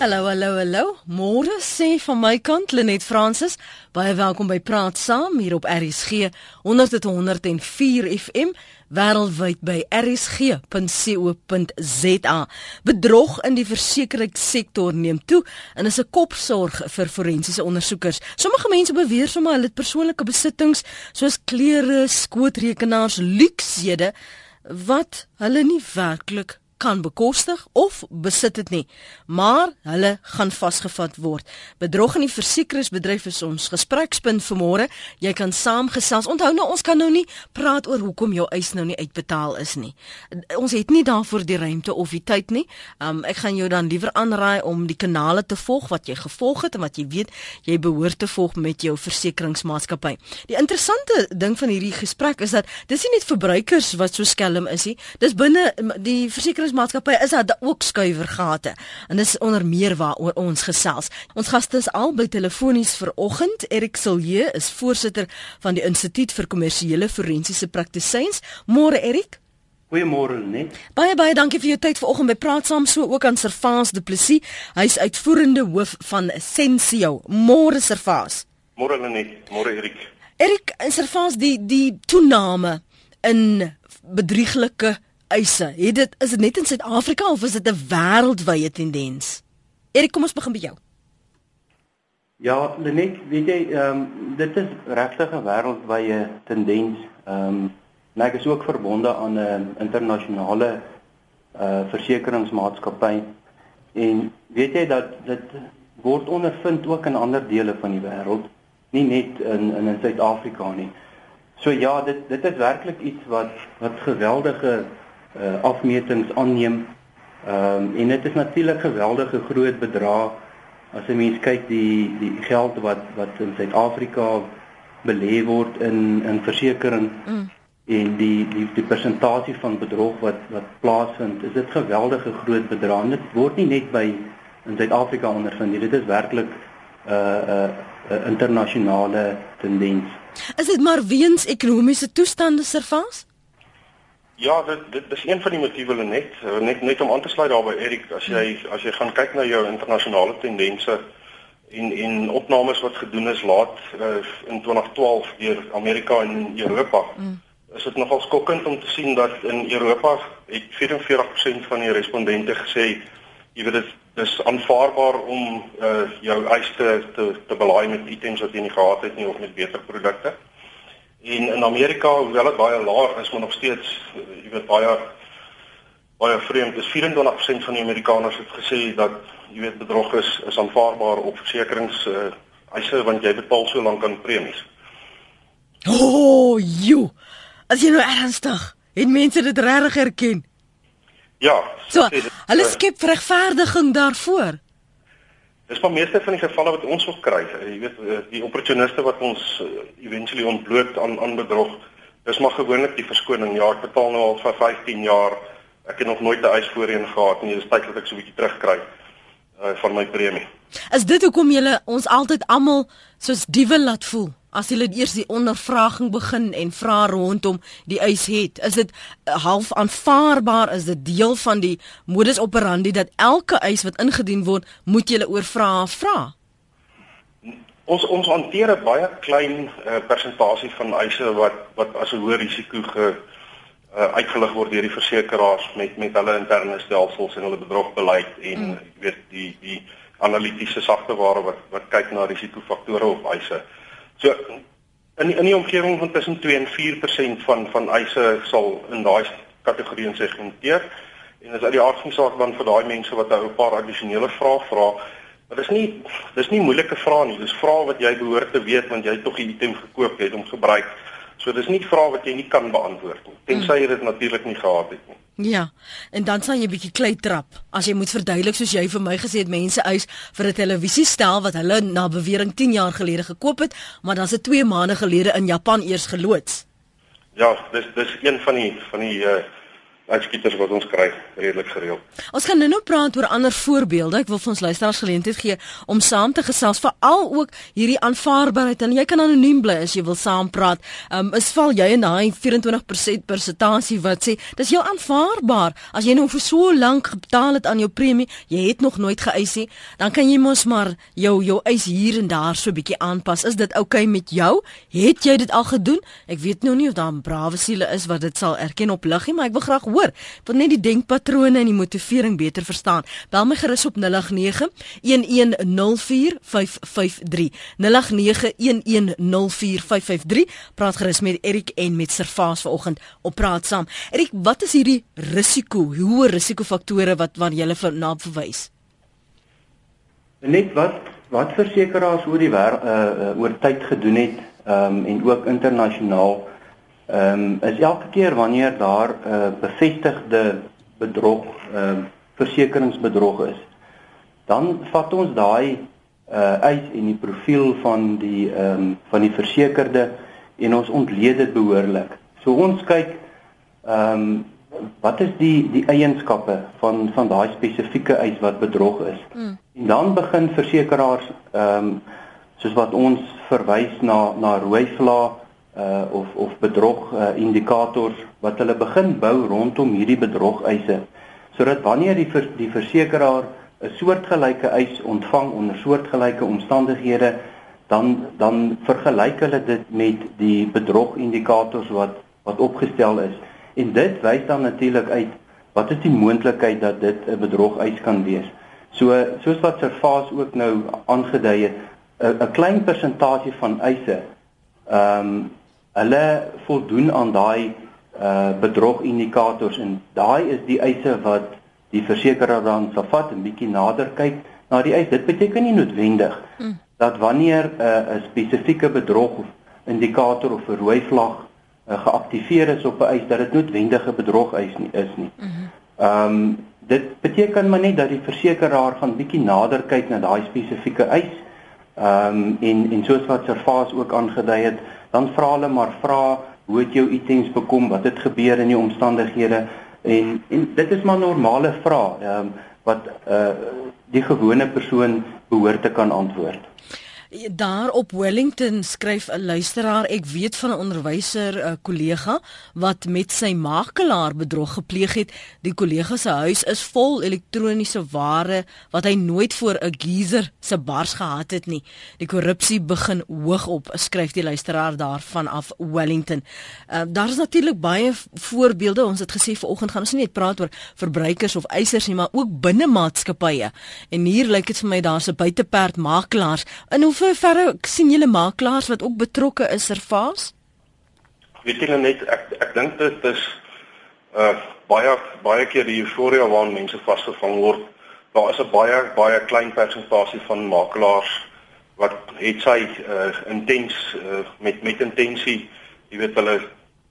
Hallo, hallo, hallo. Môre sê van my kant Lenet Fransis, baie welkom by Praat Saam hier op RSG 104 FM wêreldwyd by rsg.co.za. Bedrog in die versekeringssektor neem toe en is 'n kopsorg vir forensiese ondersoekers. Sommige mense beweer sommer hulle persoonlike besittings soos klere, skootrekenaars, luksede wat hulle nie werklik kan bekostig of besit dit nie, maar hulle gaan vasgevat word. Bedrog in die versekeringsbedryf is ons gesprekspunt vir môre. Jy kan saamgesels. Onthou nou ons kan nou nie praat oor hoekom jou eis nou nie uitbetaal is nie. Ons het nie daarvoor die ruimte of die tyd nie. Um ek gaan jou dan liewer aanraai om die kanale te volg wat jy gevolg het en wat jy weet jy behoort te volg met jou versekeringsmaatskappy. Die interessante ding van hierdie gesprek is dat dis nie net verbruikers wat so skelm is nie. Dis binne die versekerings versekeringsmaatskappye is daar ook skuiwergate en dis onder meer waaroor ons gesels. Ons gaste is al by telefonies vir oggend. Erik Silje is voorsitter van die Instituut vir Kommersiële Forensiese Praktisyns. Môre Erik. Goeiemôre net. Baie baie dankie vir jou tyd vanoggend by Praat Saam so ook aan Servaas Du Plessis. Hy's uitvoerende hoof van Sensio. Môre Servaas. Môre net. Môre Erik. Erik, Servaas die die toename in bedrieglike eise. Het dit is dit net in Suid-Afrika of is dit 'n wêreldwye tendens? Erik, kom ons begin by jou. Ja, Lenet, weet jy, ehm um, dit is regtig 'n wêreldwye tendens. Ehm um, en ek is ook verbonde aan 'n internasionale uh versekeringsmaatskappy en weet jy dat dit word ondervind ook in ander dele van die wêreld, nie net in in in Suid-Afrika nie. So ja, dit dit is werklik iets wat wat geweldige uh, afmetings aanneem. Ehm um, en dit is natuurlik geweldige groot bedrag as 'n mens kyk die die geld wat wat in Suid-Afrika belê word in in versekerings mm. en die die die persentasie van bedrog wat wat plaasvind, is dit geweldige groot bedrag. Dit word nie net by in Suid-Afrika ondervind nie. Dit is werklik 'n uh, 'n uh, uh, internasionale tendens. Is dit maar weens ekonomiese toestande servas? Ja, dit dit is een van die motiewe net eh, net net om aan te sluit daarby Erik, as jy as jy gaan kyk na jou internasionale tendense en en opnames wat gedoen is laat uh, in 2012 deur Amerika en Europa. Mm. Is dit nogal skokkend om te sien dat in Europa het 44% van die respondente gesê jy weet dit is aanvaarbaar om uh, jou eis te te, te belaai met items wat jy nie gehad het nie of met beter produkte. En in Amerika, hoewel dit baie laag is, maar nog steeds, jy weet baie baie vreemd, is 24% van die Amerikaners het gesê dat jy weet bedrog is is aanvaarbaar op versekerings uh, eise want jy betaal so lank aan premies. O, oh, jy. As jy nou ernstig, het mense dit regtig erken? Ja. So, hulle eh, skep regverdiging daarvoor. Dis maar meeste van die gevalle wat ons wil kry. Jy weet eh, die opportuniste wat ons uh, eventually ontbloot aan aan bedrog. Dis maar gewoonlik die verskoning. Ja, ek betaal nou al vir 15 jaar. Ek het nog nooit 'n eis voorheen gehad nie. Dis tyd dat ek so 'n bietjie terugkry uh, van my premie. Is dit hoekom julle ons altyd almal soos diewe laat voel? As hulle eers die ondervraging begin en vra rondom die eis het is dit eh, half aanvaarbaar is dit deel van die modus operandi dat elke eis wat ingedien word moet jy oor vra vra ons ons hanteer 'n baie klein uh, persentasie van eise wat wat as 'n hoë risiko ge uh, uitgelig word deur die versekeraars met met hulle interne stelsels en hulle bedrogbeleid en mm. weet die die analitiese sagteware wat wat kyk na risikofaktore op eise So in die, in die omgewing van tussen 2 en 4% van van eise sal in daai kategorieë segmenteer en as uit die aard van saak dan vir daai mense wat nou 'n paar addisionele vrae vra, maar dis nie dis nie moeilike vrae nie, dis vrae wat jy behoort te weet want jy het tog die item gekoop, jy het hom gebruik. So dis nie vrae wat jy nie kan beantwoord nie, tensy jy dit natuurlik nie gehad het nie. Ja. En dan sal jy 'n bietjie klei trap as jy moet verduidelik soos jy vir my gesê het mense eis vir 'n televisiestel wat hulle na bewering 10 jaar gelede gekoop het, maar dan se 2 maande gelede in Japan eers geloods. Ja, dis dis een van die van die uh uitskieters wat ons kry redelik gereeld. Ons gaan nou-nou praat oor ander voorbeelde. Ek wil vir ons luisteraars geleentheid gee om saam te gesels veral ook hierdie aanvaarbaarheid en jy kan anoniem bly as jy wil saam praat. Um is val jy in daai 24% persentasie wat sê dis jou aanvaarbaar as jy nou vir so lank betaal het aan jou premie, jy het nog nooit geëis nie, dan kan jy mos maar jou jou eis hier en daar so 'n bietjie aanpas. Is dit oukei okay met jou? Het jy dit al gedoen? Ek weet nou nie of daar brawe siele is wat dit sal erken op liggie, maar ek wil graag hoor. Ek wil net die denkpatrone en die motivering beter verstaan. Bel my gerus op 089 1104553. 089 Praat gerus met Erik en met Servaas vanoggend op praat saam. Erik, wat is hierdie risiko? Hoe risikofaktore wat waar jy na verwys? Net wat wat versekerings oor die wer, uh, uh, oor tyd gedoen het um, en ook internasionaal ehm um, is elke keer wanneer daar 'n uh, bevestigde bedrog ehm uh, versekeringsbedrog is dan vat ons daai uh eis en die profiel van die ehm um, van die versekerde en ons ontleed dit behoorlik. So ons kyk ehm um, wat is die die eienskappe van van daai spesifieke eis wat bedrog is. Mm. En dan begin versekeraars ehm um, soos wat ons verwys na na rooi vlae uh of of bedrog uh, indikators wat hulle begin bou rondom hierdie bedrog eise sodat wanneer die vers, die versekeraar 'n soortgelyke eis ontvang onder soortgelyke omstandighede dan dan vergelyk hulle dit met die bedrog indikators wat wat opgestel is. En dit wys dan natuurlik uit wat is die moontlikheid dat dit 'n bedrog eis kan wees? So soos wat Servaas ook nou aangedui het 'n klein persentasie van eise ehm um, hulle voldoen aan daai uh bedrog indikators en daai is die eise wat die versekeraar dan sal vat en bietjie nader kyk na die eis. Dit beteken nie noodwendig mm. dat wanneer 'n uh, 'n spesifieke bedrog of indikator of 'n rooi vlag uh, geaktiveer is op 'n eis dat dit noodwendige bedrog eis nie is nie. Mm-hmm. Ehm um, dit beteken maar net dat die versekeraar gaan bietjie nader kyk na daai spesifieke eis Ehm um, en en soos wat Servaas ook aangedui het, dan vra hulle maar vra hoe het jou items bekom, wat het gebeur in die omstandighede en en dit is maar normale vrae ehm um, wat uh die gewone persoon behoort te kan antwoord. Daar op Wellington skryf 'n luisteraar, ek weet van 'n onderwyser, kollega wat met sy makelaar bedrog gepleeg het. Die kollega se huis is vol elektroniese ware wat hy nooit voor 'n geyser se bars gehad het nie. Die korrupsie begin hoog op, skryf die luisteraar daarvan af Wellington. Uh, daar is natuurlik baie voorbeelde. Ons het gesê vanoggend gaan ons nie net praat oor verbruikers of eisers nie, maar ook binne maatskappye. En hier lyk dit vir my daar's 'n buiteperd makelaars in hoe verre sien julle makelaars wat ook betrokke is ervaas? Weet julle net ek ek dink dit is uh baie baie keer die euforia waarin mense vasgevang word. Daar is 'n baie baie klein persentasie van makelaars wat het sy uh intens uh, met met intensie, jy weet hulle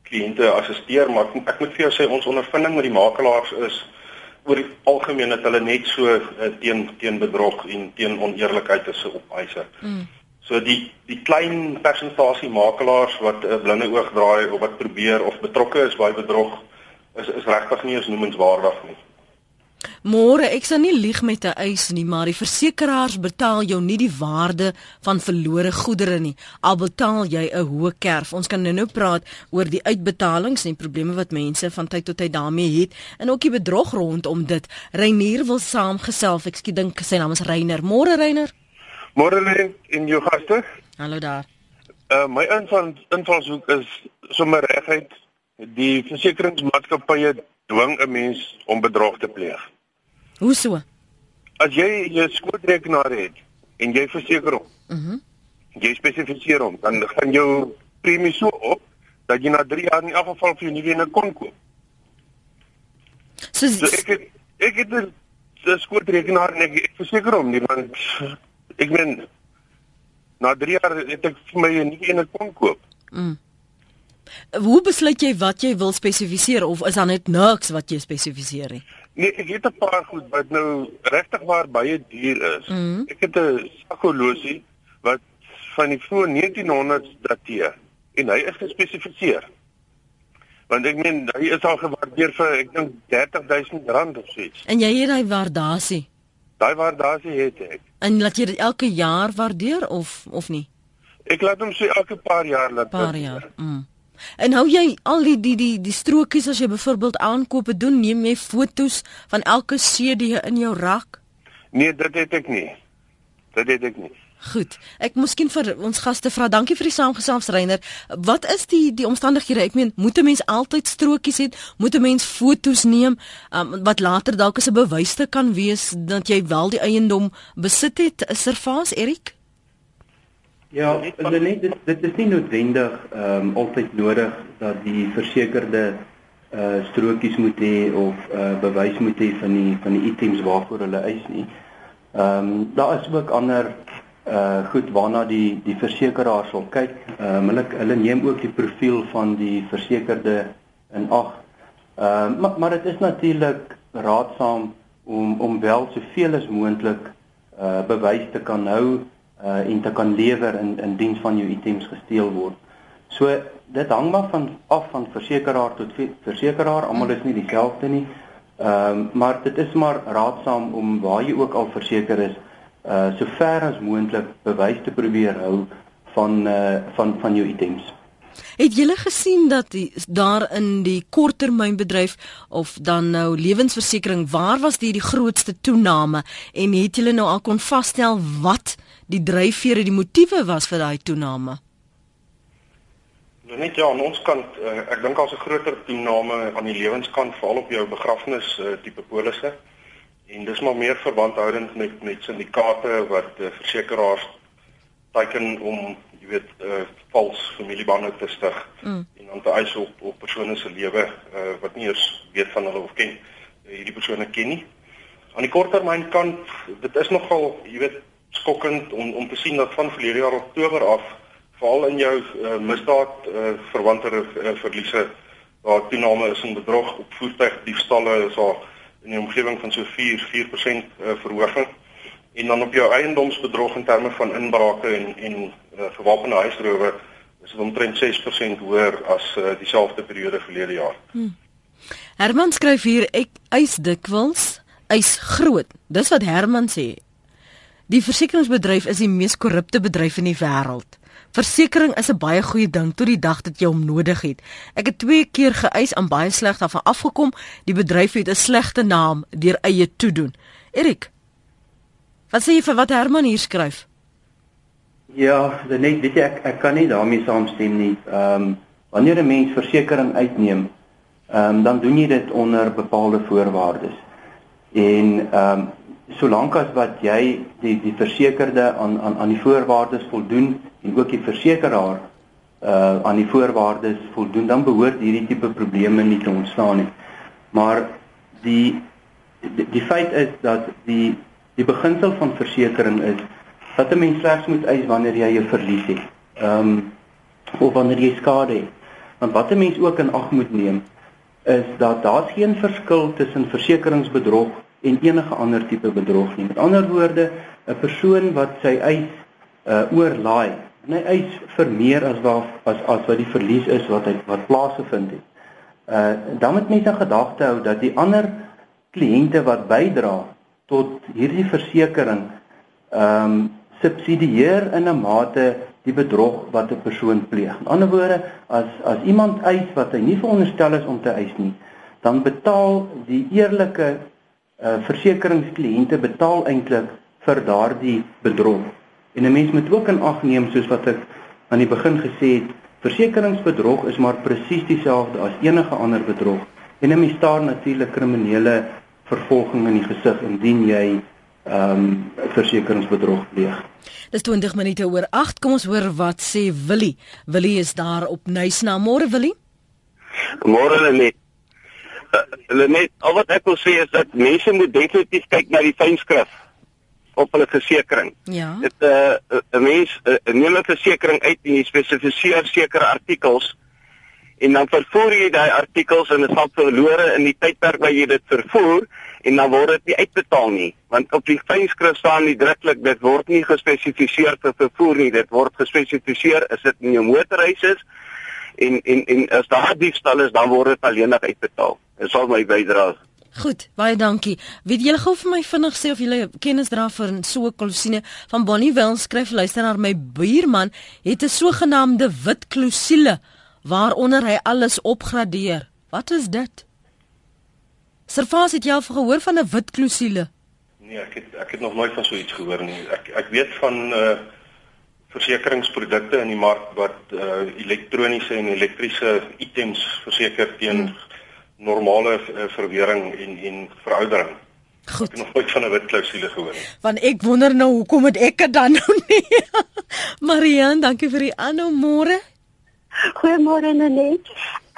kliënte assisteer, maar ek, ek moet vir jou sê ons ondervinding met die makelaars is oor die algemeen dat hulle net so uh, teen teen bedrog en teen oneerlikheid is op eise. Mm. So die die klein persentasie makelaars wat 'n uh, blinde oog draai of wat probeer of betrokke is by bedrog is is regtig nie eens noemenswaardig nie. Môre, ek sal nie lieg met 'n eis nie, maar die versekeraars betaal jou nie die waarde van verlore goedere nie. Al betaal jy 'n hoë kerf. Ons kan nou-nou praat oor die uitbetalings en probleme wat mense van tyd tot tyd daarmee het en ook die bedrog rondom dit. Reinier wil saamgesels. Ek skiet dink sy naam is Reiner. Môre Reiner. Môre lê in jou gaste. Hallo daar. Uh my inval invalshoek is sommer reguit die versekeringsmaatskappye dwing 'n mens om bedrog te pleeg. Hoe so? As jy 'n skootrekenaar het en jy verseker hom. Mhm. Mm jy spesifiseer hom, dan gaan jou premie so op dat jy na 3 jaar in elk geval vir jou nuwe een kon koop. So, so ek het, ek het 'n skootrekenaar en ek, ek verseker hom nie want ek meen na 3 jaar het ek vir my 'n nuwe een kon koop. Mhm. Hoe besluit jy wat jy wil spesifiseer of is dan net niks wat jy spesifiseer nie? Nee, ek het 'n paar goed wat nou regtig waar baie duur is. Mm -hmm. Ek het 'n sakholosie wat van die vroeë 1900s dateer en hy is gespesifiseer. Want ek meen hy is al gewaardeer vir ek dink 30000 rand of so iets. En jy het daai waardasie. Daai waardasie het ek. En laat jy dit elke jaar waardeer of of nie? Ek laat hom so elke paar jaar laat paar jaar. Mm. En hou jy al die die die die strokies as jy byvoorbeeld aankope doen, neem jy fotos van elke CD in jou rak? Nee, dit het ek nie. Dit het ek nie. Goed. Ek miskien vir ons gaste vra, dankie vir die saamgesels Reiner. Wat is die die omstandighede? Ek meen, moet 'n mens altyd strokies hê? Moet 'n mens fotos neem um, wat later dalk as 'n bewys te kan wees dat jy wel die eiendom besit het? Is er vas, Erik? Ja, net dit dit is nie noodwendig ehm um, altyd nodig dat die versekerde uh strokies moet hê of uh bewys moet hê van die van die items waarvoor hulle eis nie. Ehm um, daar is ook ander uh goed waarna die die versekeraar sal kyk. Ehm um, hulle hulle neem ook die profiel van die versekerde in ag. Ehm uh, maar maar dit is natuurlik raadsaam om om wel soveel as moontlik uh bewys te kan hou uh en te kan lewer in in diens van jou items gesteel word. So dit hang maar van af van versekeraar tot versekeraar. Almal is nie dieselfde nie. Ehm um, maar dit is maar raadsaam om waar jy ook al verseker is uh so ver as moontlik bewys te probeer hou van uh van van jou items. Het julle gesien dat die, daar in die korttermynbedryf of dan nou lewensversekering waar was die die grootste toename en het julle nou al kon vasstel wat die dryfvere die motiewe was vir daai toename? Nou net ja, aan ons kant uh, ek dink daar's 'n groter toename aan die lewenskant veral op jou begrafnis uh, tipe polisse. En dis maar meer verbandhoudend met met syndikaate wat uh, versekeraars teiken om, jy weet, uh, vals familiebande te stig mm. en dan te eis op op persone se lewe uh, wat nie eens weet van hulle of ken uh, hierdie persone ken nie. Aan die korttermyn kant, dit is nogal, jy weet, skokkend om om te sien dat van verlede jaar Oktober af veral in jou uh, misdaad uh, verwante uh, verliese daar toename is in bedrog op voertuigdiefstalle is daar in die omgewing van so 4 4% uh, verhoging en dan op jou eiendomsbedrog in terme van inbrake en en uh, gewapende huisrowe is dit omtrent 6% hoër as uh, dieselfde periode verlede jaar. Hmm. Herman skryf hier ek eis dikwels eis groot. Dis wat Herman sê. Die versekeringsbedryf is die mees korrupte bedryf in die wêreld. Versekering is 'n baie goeie ding tot die dag dat jy hom nodig het. Ek het twee keer geëis aan baie sleg daarvan afgekom. Die bedryf het 'n slegte naam deur eie toedoen. Erik. Wat sê jy vir wat Herman hier skryf? Ja, net weet jy ek ek kan nie daarmee saamstem nie. Ehm um, wanneer 'n mens versekerings uitneem, ehm um, dan doen jy dit onder bepaalde voorwaardes. En ehm um, solank as wat jy die die versekerde aan aan aan die voorwaardes voldoen en ook die versekeraar uh aan die voorwaardes voldoen dan behoort hierdie tipe probleme nie te ontstaan nie. Maar die die, die feit is dat die die beginsel van versekerings is dat 'n mens slegs moet eis wanneer jy 'n verlies het. Ehm um, of wanneer jy skade het. Want wat 'n mens ook in ag moet neem is dat daar geen verskil tussen versekeringsbedrog en enige ander tipe bedrog nie. Met ander woorde, 'n persoon wat sy eis uh oorlaai, en hy eis vir meer as wat as as wat die verlies is wat hy wat plaasgevind het. Uh dan moet mense in gedagte hou dat die ander kliënte wat bydra tot hierdie versekering ehm um, subsidieer in 'n mate die bedrog wat 'n persoon pleeg. In ander woorde, as as iemand eis wat hy nie veronderstel is om te eis nie, dan betaal die eerlike uh, versekeringskliënte betaal eintlik vir daardie bedrog. En 'n mens moet ook in ag neem soos wat ek aan die begin gesê het, versekeringsbedrog is maar presies dieselfde as enige ander bedrog. En 'n mens staar natuurlik kriminele vervolging in die gesig indien jy ehm um, versekeringsbedrog pleeg. Dis 20 minute oor 8. Kom ons hoor wat sê Willie. Willie is daar op Nuisna. Môre Willie. Môre net. Hulle net al wat ek wil sê is dat mense moet definitief kyk na die fynskrif op hulle versekerings. Ja. Dit 'n uh, 'n mens uh, neem 'n versekering uit en jy spesifiseer sekere artikels en dan vervoer jy daai artikels en dit val verlore in die tydperk wat jy dit vervoer en dan word dit nie uitbetaal nie want op die fynskrif staan nie druklik dit word nie gespesifiseer vir vervoer nie dit word gespesifiseer is dit in jou motorhuis is en en en as daar diefstal is dan word dit alleenig uitbetaal. Dit sal my bydra. Goed, baie dankie. Weet julle gou vir my vinnig sê of julle kennis dra vir so 'n klousine van Bonnie Wil skryf luisteraar my buurman het 'n sogenaamde wit klousule waaronder hy alles opgradeer. Wat is dit? Servaas het jy al gehoor van 'n wit klousule? Nee, ek het ek het nog nooit van so iets gehoor nie. Ek ek weet van uh versekeringsprodukte in die mark wat uh elektroniese en elektriese items verseker teen hmm. normale uh, verwering en en veroudering. Goed. Ek het nog nooit van 'n wit klousule gehoor nie. Want ek wonder nou hoekom het ek dit dan nou nie? Marian, dankie vir die aanhou môre. Goeiemôre Nenet.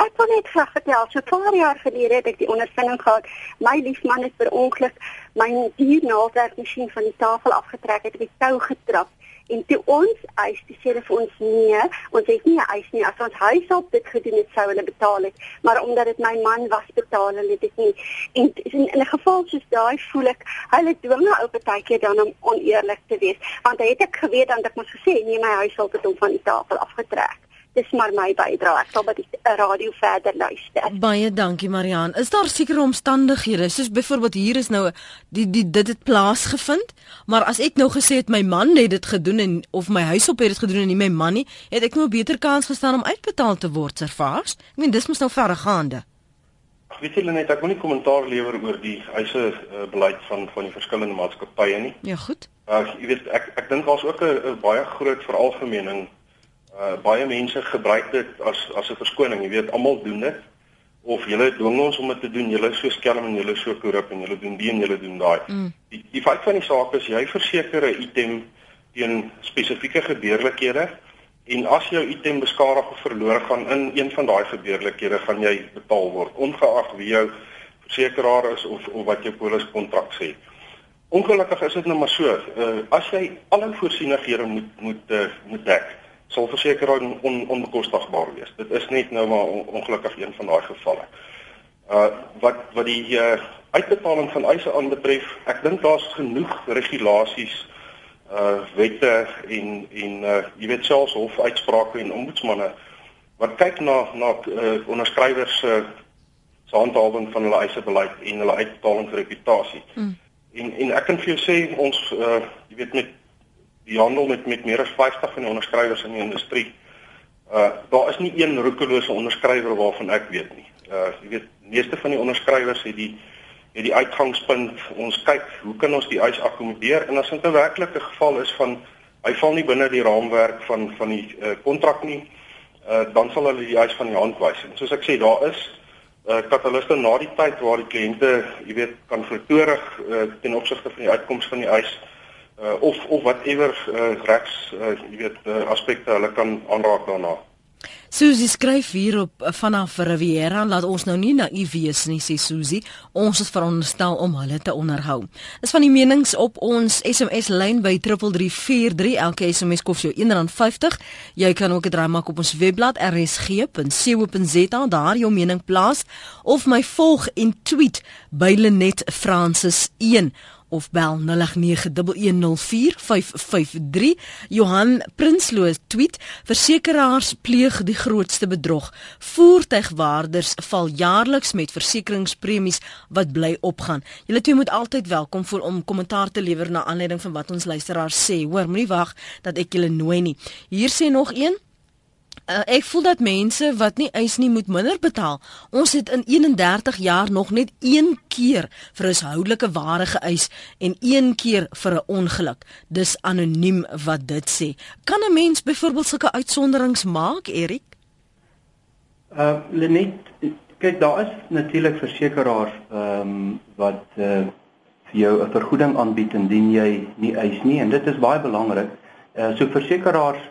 Ek wil net graag vertel, so 'n paar jaar gelede het ek die ondervinding gehad. My liefman het per ongeluk my diernaaldwerkmasjien van die tafel afgetrek het, het die tou getrap. En toe ons eis, die sê hulle vir ons nee, ons het nie 'n eis nie. As ons huis op dit gedoen het, sou hulle betaal het. Maar omdat dit my man was, betaal hulle dit nie. En in, 'n geval soos daai voel ek, hulle dwing my op 'n tydjie dan om oneerlik te wees. Want hy het ek geweet dan ek mos gesê nee, my huis op het hom van die tafel afgetrek dis maar my bydrae. Ek sal by die radio verder luister. Baie dankie Marian. Is daar sekere omstandighede soos byvoorbeeld hier is nou die die dit het plaasgevind, maar as ek nou gesê het my man het dit gedoen en of my huis op het dit gedoen en nie my man nie, het ek nou 'n beter kans gestaan om uitbetaal te word, servaas. Ek meen dis mos nou verregaande. Weet jy net ek wil nie kommentaar lewer oor die eise uh, beleid van van die verskillende maatskappye nie. Ja, goed. Uh, jy weet ek ek dink daar's ook 'n baie groot veralgemening Uh baie mense gebruik dit as as 'n verskoning, jy weet, almal doen dit. Of julle dwing ons om dit te doen, julle is so skelm en julle is so korrup en julle doen die en julle doen daai. Mm. Die die feit van die saak is jy verseker 'n item teen spesifieke gebeurlikhede en as jou item beskadig of verlore gaan in een van daai gebeurlikhede gaan jy betaal word ongeag wie jou versekeraar is of of wat jou poliskontrak sê. Ongelukkig is dit nou maar so, uh, as jy al in voorsienighede moet moet uh, moet dek sal versekerings on, onbekostigbaar wees. Dit is net nou maar on, ongelukkig een van daai gevalle. Uh wat wat die uh, uitbetaling van eise aanbetref, ek dink daar's genoeg regulasies uh wette en en uh jy weet selfs hofuitsprake en ombudsmanne wat kyk na na uh, onderskrywers se uh, se handhawing van hulle eisebeleid en hulle uitbetalingsreputasie. Mm. En en ek kan vir jou sê ons uh jy weet met die handel met met meer as 50 van die onderskrywers in die industrie. Uh daar is nie een roekelose onderskrywer waarvan ek weet nie. Uh jy weet, meeste van die onderskrywers het die het die uitgangspunt ons kyk hoe kan ons die eis akkommodeer en as dit 'n werklike geval is van hy val nie binne die raamwerk van van die kontrak uh, nie, uh dan sal hulle die eis van die hand wys. En soos ek sê, daar is uh kataliste na die tyd waar die kliënte, jy weet, kan vertoorig uh, ten opsigte van die uitkoms van die eis uh, of of whatever uh, regs uh, jy weet uh, aspekte hulle kan aanraak daarna. Susie skryf hier op vanaf Riviera laat ons nou nie naïef wees nie sê Susie ons is veronderstel om hulle te onderhou. Is van die menings op ons SMS lyn by 3343 elke SMS kos jou R1.50. Jy kan ook 'n draai maak op ons webblad rsg.co.za daar jou mening plaas of my volg en tweet by Lenet Francis 1 of bel 0891104553 Johan Prinsloo tweet versekeraars pleeg die grootste bedrog. Voertuigwaarders val jaarliks met versekeringspremies wat bly opgaan. Julle twee moet altyd welkom voel om kommentaar te lewer na aanleiding van wat ons luisteraars sê. Hoor moenie wag dat ek julle nooi nie. Hier sê nog een Uh, ek voel dat mense wat nie eis nie moet minder betaal. Ons het in 31 jaar nog net een keer vir 'n houdelike ware geëis en een keer vir 'n ongeluk. Dis anoniem wat dit sê. Kan 'n mens byvoorbeeld sulke uitsonderings maak, Erik? Uh Lenet, kyk daar is natuurlik versekerings ehm um, wat uh vir jou 'n vergoeding aanbied indien jy nie eis nie en dit is baie belangrik. Uh so versekerings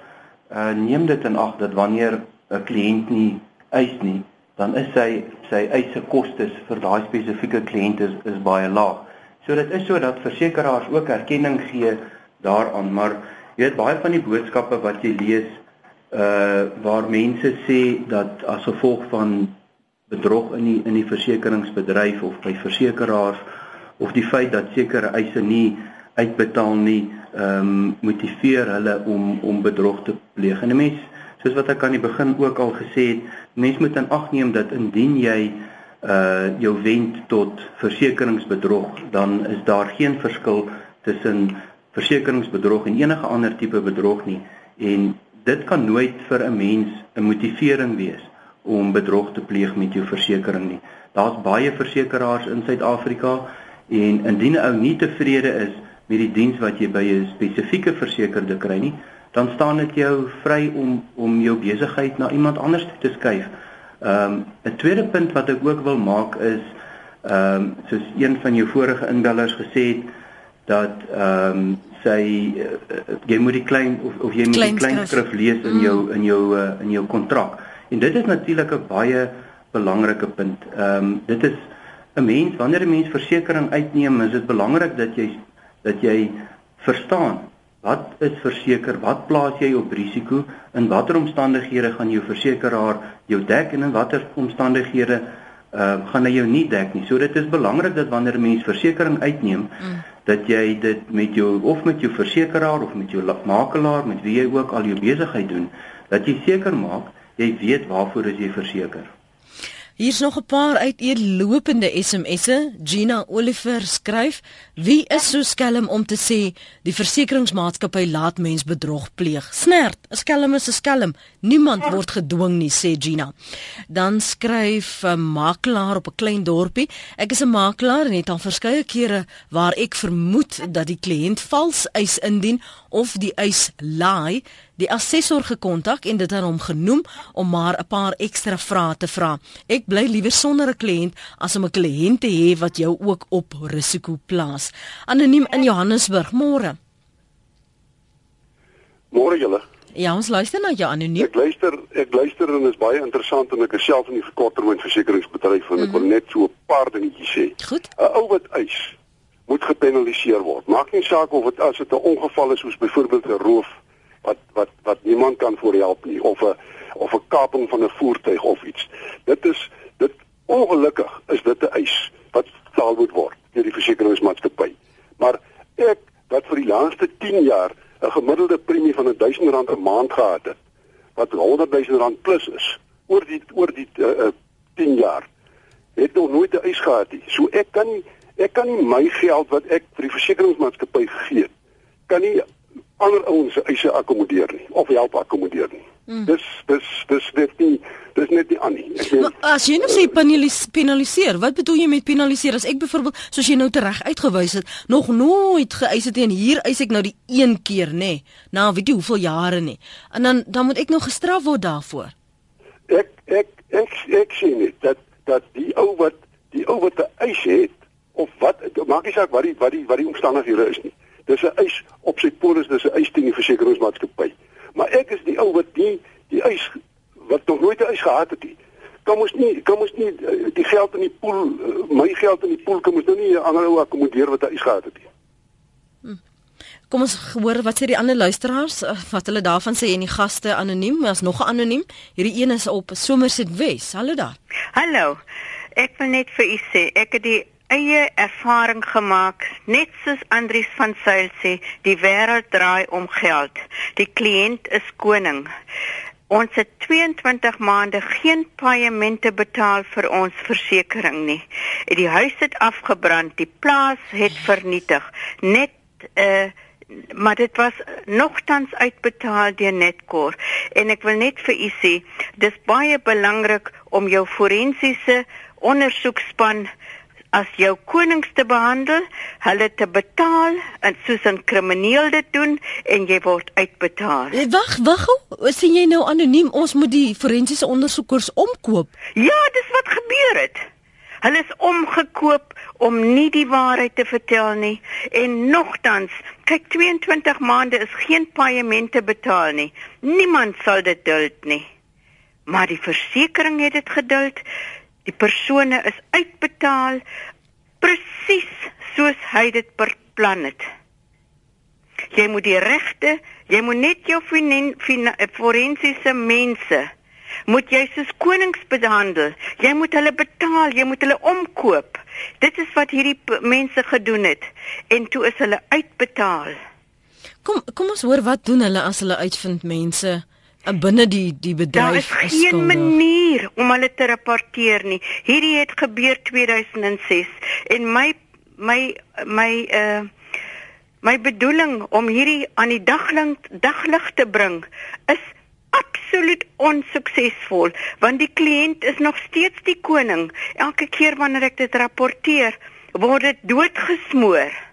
uh, neem dit in ag dat wanneer 'n kliënt nie eis nie, dan is sy sy eise kostes vir daai spesifieke kliënt is, is baie laag. So dit is so dat versekerings ook erkenning gee daaraan, maar jy weet baie van die boodskappe wat jy lees uh waar mense sê dat as gevolg van bedrog in die in die versekeringsbedryf of by versekerings of die feit dat sekere eise nie uitbetaal nie, ehm um, motiveer hulle om om bedrog te pleeg. En 'n mens soos wat ek aan die begin ook al gesê het, mens moet in ag neem dat indien jy uh jou wend tot versekeringsbedrog, dan is daar geen verskil tussen versekeringsbedrog en enige ander tipe bedrog nie en dit kan nooit vir 'n mens 'n motivering wees om bedrog te pleeg met jou versekering nie. Daar's baie versekeraars in Suid-Afrika en indien 'n ou nie tevrede is met die diens wat jy by 'n spesifieke versekerde kry nie, dan staan dit jou vry om om jou besigheid na iemand anders te skuif. Ehm um, 'n tweede punt wat ek ook wil maak is ehm um, soos een van jou vorige inbellers gesê het dat ehm um, sy uh, jy moet die klein of of jy moet klein die klein skrif lees in jou mm. in jou uh, in jou kontrak. En dit is natuurlik 'n baie belangrike punt. Ehm um, dit is 'n mens wanneer 'n mens versekerings uitneem, is dit belangrik dat jy dat jy verstaan wat is verseker, wat plaas jy op risiko, in watter omstandighede gaan jou versekeraar jou dek en in watter omstandighede uh, gaan hy jou nie dek nie. So dit is belangrik dat wanneer 'n mens versekerings uitneem, mm. dat jy dit met jou of met jou versekeraar of met jou makelaar, met wie jy ook al jou besigheid doen, dat jy seker maak jy weet waarvoor is jy verseker. Hier's nog 'n paar uiteenlopende SMS'e. Gina Oliver skryf: "Wie is so skelm om te sê die versekeringsmaatskappy laat mens bedrog pleeg? Snert, 'n skelm is 'n skelm. Niemand word gedwing nie," sê Gina. Dan skryf 'n makelaar op 'n klein dorpie: "Ek is 'n makelaar en het al verskeie kere waar ek vermoed dat die kliënt vals eis indien of die eis laai." Die assessor gekontak en dit aan hom genoem om maar 'n paar ekstra vrae te vra. Ek bly liewer sonder 'n kliënt as om 'n kliënt te hê wat jou ook op risiko plaas. Anoniem in Johannesburg, môre. Môre julle. Ja, ons luister na jou anoniem. Ek luister, ek luister en is baie interessant en ek is self in die korttermynversekeringsbedryf en ek wil mhm. net so 'n paar dingetjies sê. Goed. 'n Ou wat eis moet gepenaliseer word. Maak nie saak of dit as dit 'n ongeval is soos byvoorbeeld 'n roof wat wat wat niemand kan voorhelp nie of 'n of 'n kaping van 'n voertuig of iets. Dit is dit ongelukkig is dit 'n eis wat betaal moet word deur die versekeringsmaatskappy. Maar ek wat vir die laaste 10 jaar 'n gemiddelde premie van R1000 'n maand gehad het wat R100000 plus is oor die oor die uh, uh, 10 jaar het nog nooit 'n eis gehad nie. So ek kan nie ek kan nie my geld wat ek vir die versekeringsmaatskappy gee kan nie ander ouens se eise akkommodeer nie of help akkommodeer nie. Hmm. Dis dis dis net nie dis net nie aan nie. Ek meen as jy nou sê penaliseer, wat bedoel jy met penaliseer? As ek byvoorbeeld soos jy nou tereg uitgewys het, nog nooit geëis het en hier eis ek nou die een keer nê, nee, na weet jy hoeveel jare nie. En dan dan moet ek nou gestraf word daarvoor. Ek ek ek ek sien net dat dat die ou wat die ou wat 'n eis het of wat maak nie saak wat die wat die wat die omstandighede is nie. Dis 'n eis op sy polis, dis 'n eis teen die versekeringsmaatskappy. Maar ek is die ou wat die die eis wat nog nooit 'n eis gehad het nie. Kom ons nie kom ons nie eh, die geld in die pool, eh, my geld in die pool kom ons nou nie 'n ander ou akkommodeer wat 'n eis gehad het nie. Hm. Kom ons hoor wat sê die ander luisteraars eh, wat hulle daarvan sê en die gaste anoniem, maar as nog 'n anoniem. Hierdie een is op Somerset Wes. Hallo daar. Hallo. Ek wil net vir u sê, ek het die eie ervaring gemaak net soos Andries van Sail sê die wêreld draai om geld. Die kliënt is koning. Ons het 22 maande geen paemente betaal vir ons versekerings nie. Die huis het afgebrand die plaas het vernietig. Net uh, maar dit was nogtans uitbetaal deur Netcor. En ek wil net vir u sê dis baie belangrik om jou forensiese ondersoekspan as jou konings te behandel, hulle te betaal en soos 'n krimineel dit doen en jy word uitbetaal. Eh, wag, wag, sien jy nou anoniem ons moet die forensiese ondersoekers omkoop? Ja, dis wat gebeur het. Hulle is omgekoop om nie die waarheid te vertel nie en nogtans, kyk 22 maande is geen paemente betaal nie. Niemand sal dit duld nie. Maar die versekerings het dit geduld. Die persone is uitbetaal presies soos hy dit beplan het. Jy moet die regte, jy moet net jou forensiese mense moet jy soos konings behandel. Jy moet hulle betaal, jy moet hulle omkoop. Dit is wat hierdie mense gedoen het en toe is hulle uitbetaal. Kom kom ons hoor wat doen hulle as hulle uitvind mense binne die die Daar bedryf is geen skuldig. manier om hulle te rapporteer nie. Hierdie het gebeur 2006 en my my my uh my bedoeling om hierdie aan die daglig daglig te bring is absoluut onsuksesvol want die kliënt is nog steeds die koning. Elke keer wanneer ek dit rapporteer, word dit doodgesmoor.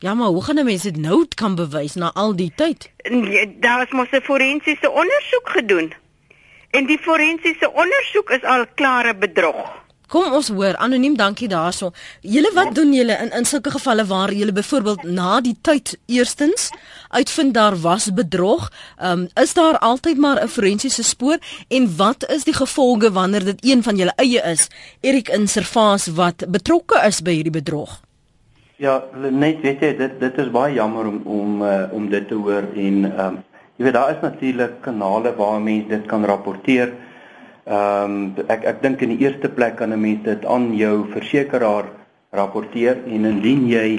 Ja, maar hoe gaan 'n mens dit nou kan bewys na al die tyd? Nee, daar is mos 'n forensiese ondersoek gedoen. En die forensiese ondersoek is al klare bedrog. Kom ons hoor anoniem dankie daarso. Julle wat doen julle in in sulke gevalle waar julle byvoorbeeld na die tyd eerstens uitvind daar was bedrog, um, is daar altyd maar 'n forensiese spoor en wat is die gevolge wanneer dit een van julle eie is, Erik Inservaas wat betrokke is by hierdie bedrog? Ja, net weet jy dit dit is baie jammer om om uh, om dit te hoor en ehm um, jy weet daar is natuurlik kanale waar mense dit kan rapporteer. Ehm um, ek ek dink in die eerste plek kan 'n mens dit aan jou versekeraar rapporteer en indien jy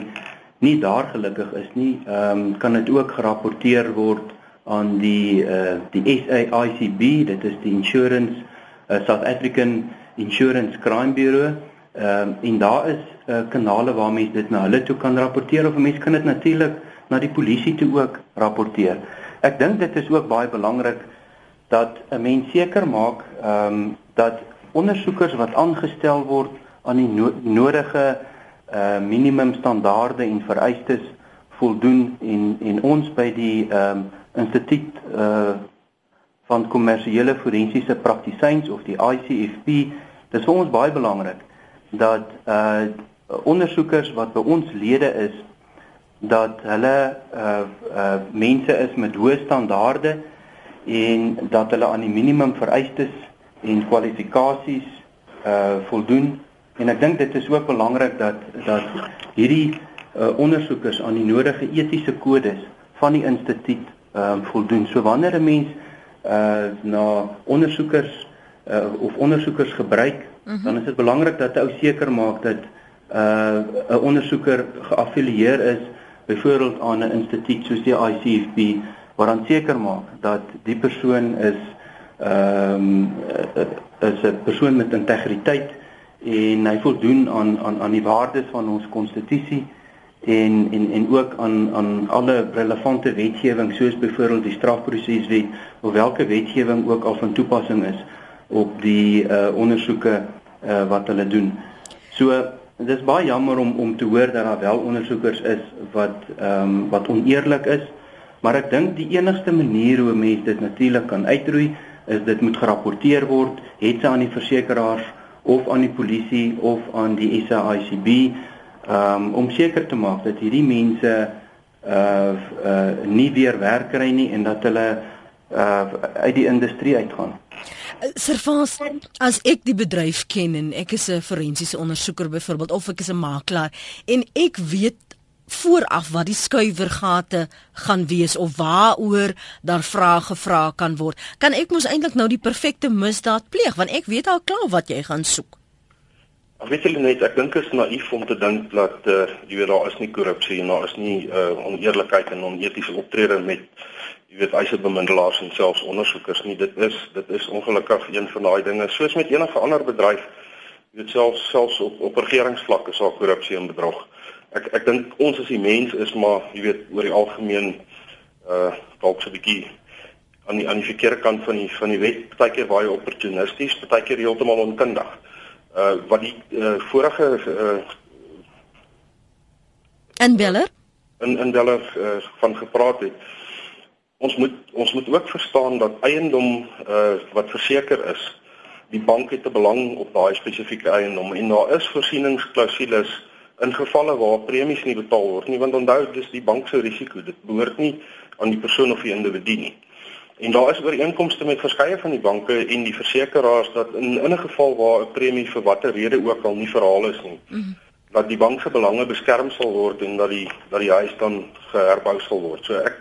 nie daar gelukkig is nie, ehm um, kan dit ook gerapporteer word aan die uh die SAICB, dit is die Insurance uh, South African Insurance Crime Bureau. Ehm um, en daar is uh, kanale waar mense dit na hulle toe kan rapporteer of mense kan dit natuurlik na die polisie toe ook rapporteer. Ek dink dit is ook baie belangrik dat 'n mens seker maak ehm um, dat ondersoekers wat aangestel word aan die no nodige uh minimum standaarde en vereistes voldoen en en ons by die ehm um, instituut uh van kommersiële forensiese praktisyns of die ICFP dis vir ons baie belangrik dat uh ondersoekers wat by ons lede is dat hulle uh uh mense is met hoë standaarde en dat hulle aan die minimum vereistes en kwalifikasies uh voldoen en ek dink dit is ook belangrik dat dat hierdie uh ondersoekers aan die nodige etiese kodes van die instituut um voldoen. So wanneer 'n mens uh na ondersoekers uh of ondersoekers gebruik, uh -huh. dan is dit belangrik dat 'n ou seker maak dat uh 'n ondersoeker geaffilieer is byvoorbeeld aan 'n instituut soos die ICFP wat dan seker maak dat die persoon is ehm um, is 'n persoon met integriteit en hy voldoen aan aan aan die waardes van ons konstitusie en en en ook aan aan alle relevante wetgewing soos byvoorbeeld die strafproseswet of watter wetgewing ook al van toepassing is op die uh ondersoeke uh wat hulle doen. So dit is baie jammer om om te hoor dat daar wel ondersoekers is wat ehm um, wat oneerlik is, maar ek dink die enigste manier hoe mense dit natuurlik kan uitroei is dit moet gerapporteer word, het sy aan die versekerings of aan die polisie of aan die SAICB um, om seker te maak dat hierdie mense uh uh nie weer werk kry nie en dat hulle uh uit die industrie uitgaan. Servans, as ek die bedryf ken en ek is 'n forensiese ondersoeker byvoorbeeld of ek is 'n makelaar en ek weet vooraf wat die skuiwergate gaan wees of waaroor daar vrae gevra kan word, kan ek mos eintlik nou die perfekte misdaad pleeg want ek weet al klaar wat jy gaan soek. Julle net, ek dink is naïef om te dink dat uh, jy weet daar is nie korrupsie en daar is nie uh, oneerlikheid en onetiese optrede met jy weet eisebemiddelaars en selfs ondersoekers nie. Dit is dit is ongelukkig een van daai dinge soos met enige ander bedryf. Jy weet selfs selfs op op regeringsvlak is daar korrupsie en bedrog. Ek ek dink ons as die mens is maar jy weet oor die algemeen uh dalk so 'n bietjie aan die aan die verkeerde kant van die van die wet, partykeer baie opportunisties, partykeer heeltemal onkundig. Uh wat die uh, vorige uh En Beller? in in Beller uh, van gepraat het. Ons moet ons moet ook verstaan dat eiendom uh wat verseker is, die bank het 'n belang op daai spesifieke eiendom en daar is voorsieningsklousules in gevalle waar premies nie betaal word nie want onthou dis die bank se risiko. Dit behoort nie aan die persoon of die individu nie. En daar is ooreenkomste met verskeie van die banke en die versekeraars dat in 'n geval waar 'n premie vir watter rede ook al nie verhaal is nie mm -hmm. dat die bank se belange beskerm sal word en dat die dat die huis dan geherbou sal word. So ek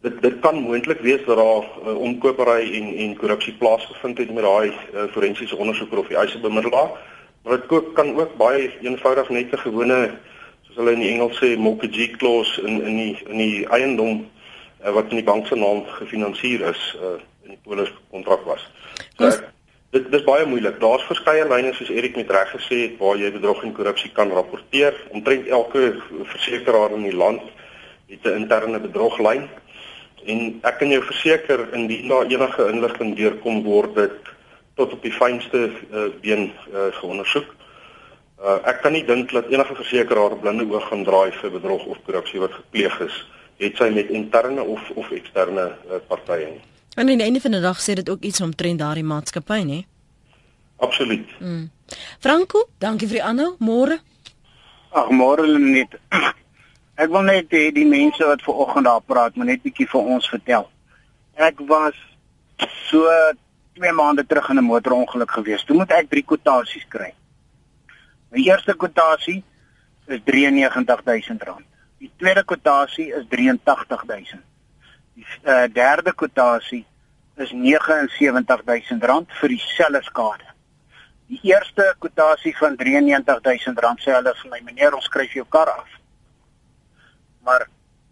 dit dit kan moontlik wees dat daar uh, omkopery en en korrupsie plaasgevind het met daai uh, forensiese ondersoeker of die eisebemiddelaar Maar dit kan ook baie eenvoudig net 'n gewone soos hulle in die Engels sê mortgage clause in in die in die eiendom uh, wat in die bank se naam gefinansier is, uh, in die polis kontrak was. So, ek, dit dis baie moeilik. Daar's verskeie lyne soos Erik met reg gesê het waar jy bedrog en korrupsie kan rapporteer. Omtrent elke versekeraar in die land het 'n interne bedroglyn. En ek kan jou verseker indien daar enige inligting deurkom word dit tot op die fynste uh, been uh, geondersoek. Uh, ek kan nie dink dat enige versekeraar blinde oog gaan draai vir bedrog of korrupsie wat gepleeg is, het sy met interne of of eksterne uh, partye nie. En aan die einde van die dag sê dit ook iets omtrent daardie maatskappy, nê? Absoluut. Mm. Franco, dankie vir die aanhou. Môre. Ag, môre net. Ek wil net hê die mense wat ver oggend daar praat, moet net bietjie vir ons vertel. Ek was so 2 maande terug in 'n motorongeluk gewees. Toe moet ek drie kwotasies kry. My eerste kwotasie is R93000. Die tweede kwotasie is R83000. Die uh, derde kwotasie is R79000 vir dieselfde skade. Die eerste kwotasie van R93000 sê hulle vir my meneer ons skryf jou kar af. Maar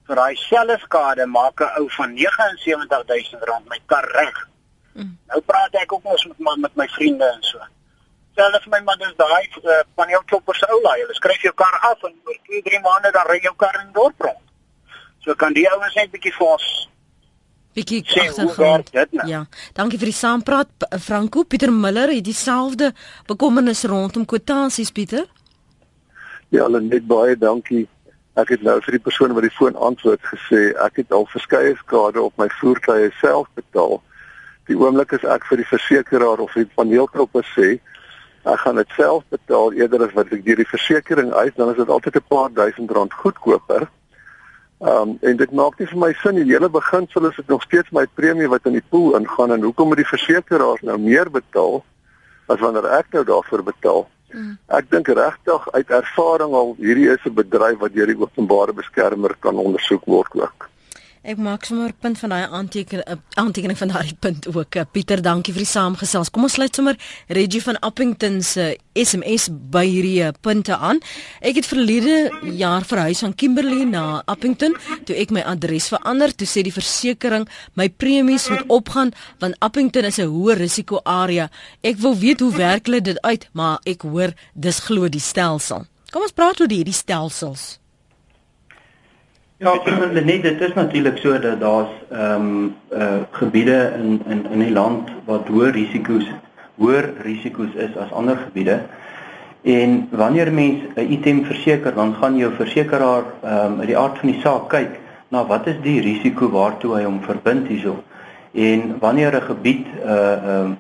vir daai selfde skade maak 'n ou van R79000 my kar reg. Mm. Nou praat ek ook mos met met my vriende en so stel vir my man dis daai uh, paneelklopper se ou laai. Hulle skryf jou kar af en oor 2, 3 maande dan ry jou kar in dorp rond. So kan die ouens net bietjie vir ons bietjie agtergrond. Nou? Ja. Dankie vir die saampraat Franco. Pieter Miller het dieselfde bekommernis rondom kwotasies Pieter. Ja, hulle net baie dankie. Ek het nou vir die persoon wat die foon antwoord gesê, ek het al verskeie skade op my voertuie self betaal. Die oomblik as ek vir die versekeraar of die paneelklopper sê, ek gaan dit self betaal eerder as wat ek deur die versekerings uit, dan is dit altyd 'n paar duisend rand goedkoper. Ehm um, en dit maak nie vir my sin die hele beginsel is dit nog steeds my premie wat in die pool ingaan en hoekom moet die versekeraars nou meer betaal as wanneer ek nou daarvoor betaal? Mm. Ek dink regtig uit ervaring al hierdie is 'n bedryf wat deur die openbare beskermer kan ondersoek word ook. Ek maak sommer punt van daai aanteken eh, aantekening van daai punt ook. Eh, Pieter, dankie vir die saamgesels. Kom ons sluit sommer Reggie van Appington se SMS by hierdie eh, punte aan. Ek het verlede jaar verhuis van Kimberley na Appington toe ek my adres verander, toe sê die versekerings my premies moet opgaan want Appington is 'n hoë risiko area. Ek wil weet hoe werk hulle dit uit, maar ek hoor dis glo die stelsel. Kom ons praat oor hierdie stelsels. Ja, net dit is natuurlik so dat daar's ehm um, uh gebiede in in in die land wat hoë risiko's hoër risiko's is as ander gebiede. En wanneer mens 'n item verseker, dan gaan jou versekeraar ehm um, uit die aard van die saak kyk na wat is die risiko waartoe hy hom verbind hierso. En wanneer 'n gebied 'n uh, ehm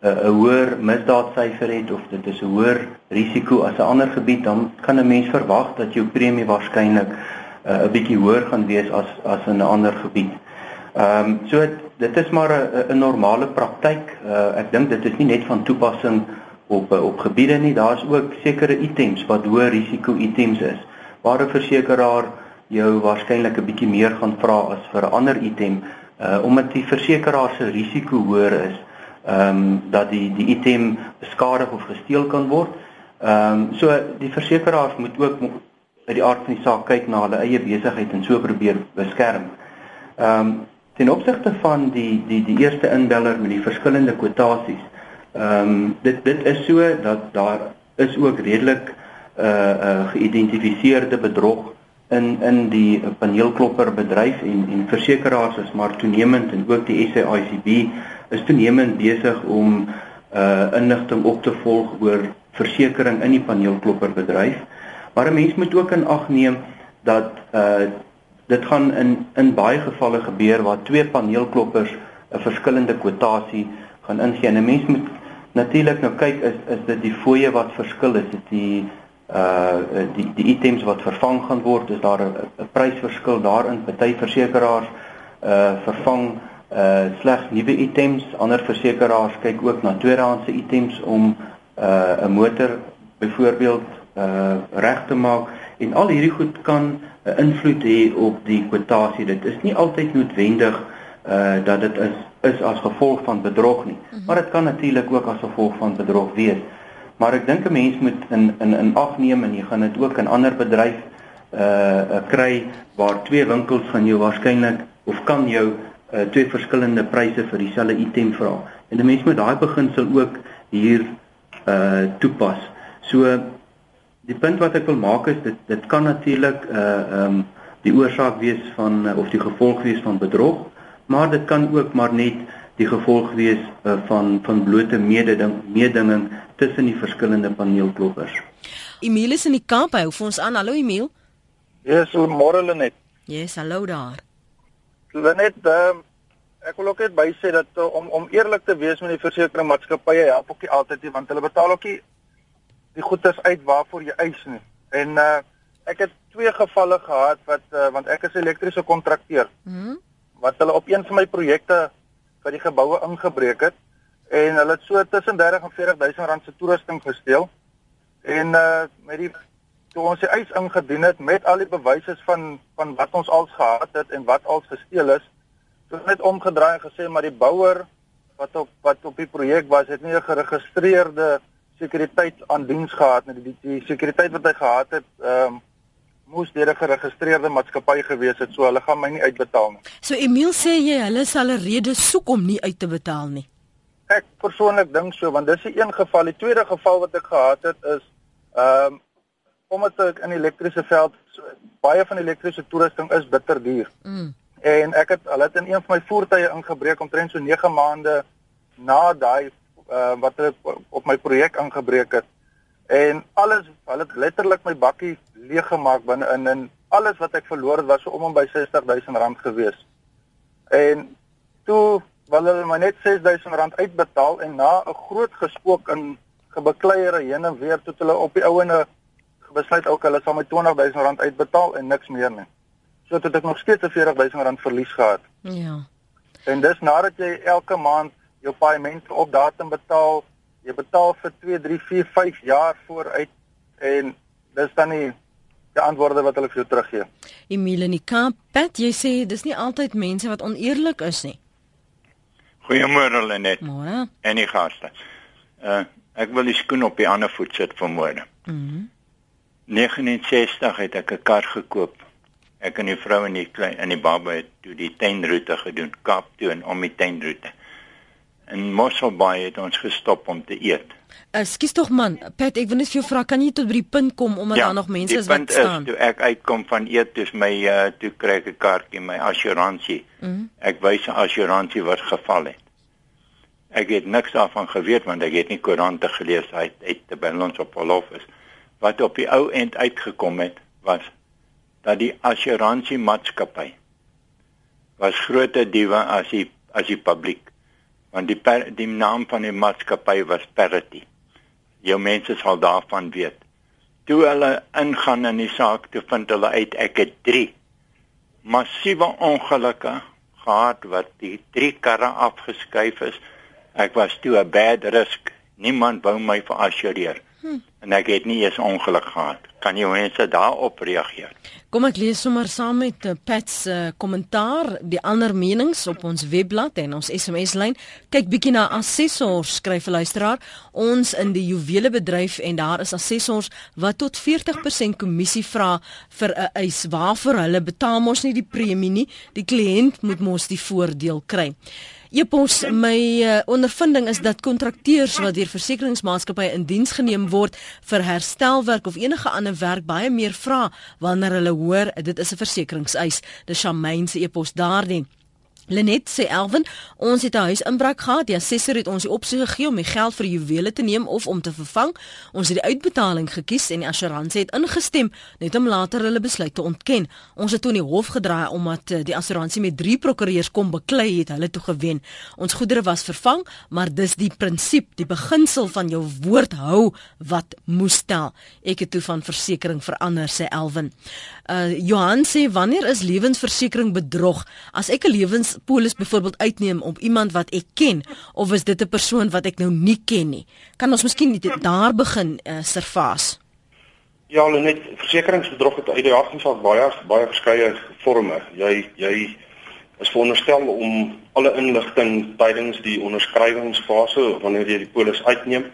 uh, 'n hoër misdaadsyfer het of dit is 'n hoër risiko as 'n ander gebied, dan kan 'n mens verwag dat jou premie waarskynlik 'n uh, bietjie hoër gaan wees as as in 'n ander gebied. Ehm um, so dit is maar 'n 'n normale praktyk. Uh, ek dink dit is nie net van toepassing op op gebiede nie. Daar's ook sekere items wat hoë risiko items is waar 'n versekeraar jou waarskynlik 'n bietjie meer gaan vra as vir 'n ander item uh omdat die versekeraar se risiko hoër is. Ehm um, dat die die item beskadig of gesteel kan word. Ehm um, so die versekeraars moet ook uit die aard van die saak kyk na hulle eie besigheid en so probeer beskerm. Ehm um, ten opsigte van die die die eerste inbeller met die verskillende kwotasies. Ehm um, dit dit is so dat daar is ook redelik 'n uh, eh, uh, eh, geïdentifiseerde bedrog in in die paneelklopper bedryf en en versekerings is maar toenemend en ook die SAICB is toenemend besig om uh inligting op te volg oor versekerings in die paneelklopper bedryf. Maar 'n mens moet ook in ag neem dat uh dit gaan in in baie gevalle gebeur waar twee paneelkloppers 'n verskillende kwotasie gaan ingee. En 'n mens moet natuurlik nou kyk is is dit die fooie wat verskil is? Dit die uh die die items wat vervang gaan word? Is daar 'n prysverskil daarin? Party versekerings uh vervang uh slegs nuwe items. Ander versekerings kyk ook na tweedehandse items om uh 'n motor byvoorbeeld uh reg te maak en al hierdie goed kan 'n uh, invloed hê op die kwotasie. Dit is nie altyd noodwendig uh dat dit is is as gevolg van bedrog nie, mm -hmm. maar dit kan natuurlik ook as gevolg van bedrog wees. Maar ek dink 'n mens moet in in in ag neem en jy gaan dit ook in ander bedryf uh, uh kry waar twee winkels van jou waarskynlik of kan jou uh, twee verskillende pryse vir dieselfde item vra. En 'n mens moet daai beginsel ook hier uh toepas. So die punt wat ek wil maak is dit dit kan natuurlik uh ehm um, die oorsaak wees van uh, of die gevolg wees van bedrog, maar dit kan ook maar net die gevolg wees uh, van van blote mededing mededinging tussen die verskillende paneelkloppers. Emile is in die kamp, hou vir ons aan. Hallo Emile. Ja, yes, môre Lenet. Yes, hallo daar. Lenet, ehm uh, ek wil ook net by sê dat om om eerlik te wees met die versekeringsmaatskappye help ook nie altyd nie want hulle betaal ook nie die goedes uit waarvoor jy eis nie. En uh ek het twee gevalle gehad wat uh, want ek is elektriese kontrakteur. Mhm. Wat hulle op een van my projekte vir die geboue ingebreek het en hulle het so tussen 30 en 40 000 rand se toerusting gesteel. En uh met die toe ons die eis ingedien het met al die bewyse van van wat ons als gehad het en wat als gesteel is, toe net omgedraai en gesê maar die bouer wat op wat op die projek was, het nie 'n geregistreerde sekuriteit aan diens gehad nie. Die, die, die sekuriteit wat hy gehad het, ehm um, moes deur 'n geregistreerde maatskappy gewees het, so hulle gaan my nie uitbetaal nie. So Emil sê jy hulle sal 'n rede soek om nie uit te betaal nie. Ek persoonlik dink so, want dis 'n een geval. Die tweede geval wat ek gehad het is ehm um, omdat ek in elektriese veld so, baie van elektriese toerusting is bitter duur. Mm. En ek het hulle het in een van my voertuie ingebreek omtrent so 9 maande na daai uh, wat op my projek aangebreek het en alles hulle het letterlik my bakkie leeg gemaak binne in en alles wat ek verloor het was so om en by 60000 rand gewees. En toe wil hulle my net 6000 rand uitbetaal en na 'n groot gespook in gebekleiere heen en weer tot hulle op die ouene besluit ook hulle sal my 20000 rand uitbetaal en niks meer nie. So het ek nog steeds 'n 40000 rand verlies gehad. Ja. En dis nadat jy elke maand jou paemente op datum betaal. Jy betaal vir 2, 3, 4, 5 jaar vooruit en dis dan nie die antwoorde wat hulle vir jou teruggee. Emile Nika, Pat, jy sê dis nie altyd mense wat oneerlik is nie. Goeiemôre Lenet. Môre. En die gaste. Uh ek wil die skoen op die ander voet sit vanmôre. Mhm. Mm 69 het ek 'n kar gekoop. Ek en die vrou en die klein en die baba het toe die tuinroete gedoen, Kaap toe en om die tuinroete in Mosselbaai het ons gestop om te eet. Ekskuus tog man, Pat, ek wil net vir jou vra, kan jy tot by die punt kom omdat ja, daar nog mense is wat staan? Ja, toe ek uitkom van eet, dis my uh, toe kry ek 'n kaartjie, my assuransie. Mm -hmm. Ek wys 'n assuransie wat geval het. Ek het niks daarvan geweet want ek het nie koerante gelees uit uit terwyl ons op verlof is. Wat op die ou end uitgekom het was dat die assuransie maatskappy was groter diewe as die as die publiek want die per, die naam van die maatskappy was Parity. Jou mense sal daarvan weet. Toe hulle ingaan in die saak, toe vind hulle uit ek het 3 massiewe ongelukke gehad wat die 3 karre afgeskuif is. Ek was toe 'n bad risk. Niemand wou my verassureer. Hm. En ek het nie eens ongeluk gehad. Kan jy mense daarop reageer? Kom ek lees sommer saam met uh, Pat se uh, kommentaar, die ander menings op ons webblad en ons SMS lyn. Kyk bietjie na assessors, skryf 'n luisteraar. Ons in die juwelebedryf en daar is assessors wat tot 40% kommissie vra vir 'n eis waarvoor hulle betaal mos nie die premie nie. Die kliënt moet mos die voordeel kry. Epos my uh, ondervinding is dat kontrakteurs wat deur versekeringsmaatskappye in diens geneem word vir herstelwerk of enige ander werk baie meer vra wanneer hulle hoor dit is 'n versekeringseis. Dis Shamaine se epos daardie. Lenet sê Elwin, ons het 'n huisinbraak gehad. Die assessor het ons die opsie gegee om die geld vir juwele te neem of om te vervang. Ons het die uitbetaling gekies en die assuransie het ingestem net om later hulle besluit te ontken. Ons het toe in die hof gedraai omdat eh, die assuransie met drie prokureurs kom beklei het hulle toe gewen. Ons goedere was vervang, maar dis die prinsip, die beginsel van jou woord hou wat moes tel. Ek het toe van versekerings verander sê Elwin. Uh Johan sê wanneer is lewensversekering bedrog? As ek 'n lewens polis byvoorbeeld uitneem op iemand wat ek ken of is dit 'n persoon wat ek nou nie ken nie? Kan ons miskien daar begin uh, servaas? Ja, net versekeringsbedrog het uit die van baie baie verskeie forme. Jy jy is veronderstel om alle inligting tydens die onderskrywingsfase wanneer jy die polis uitneem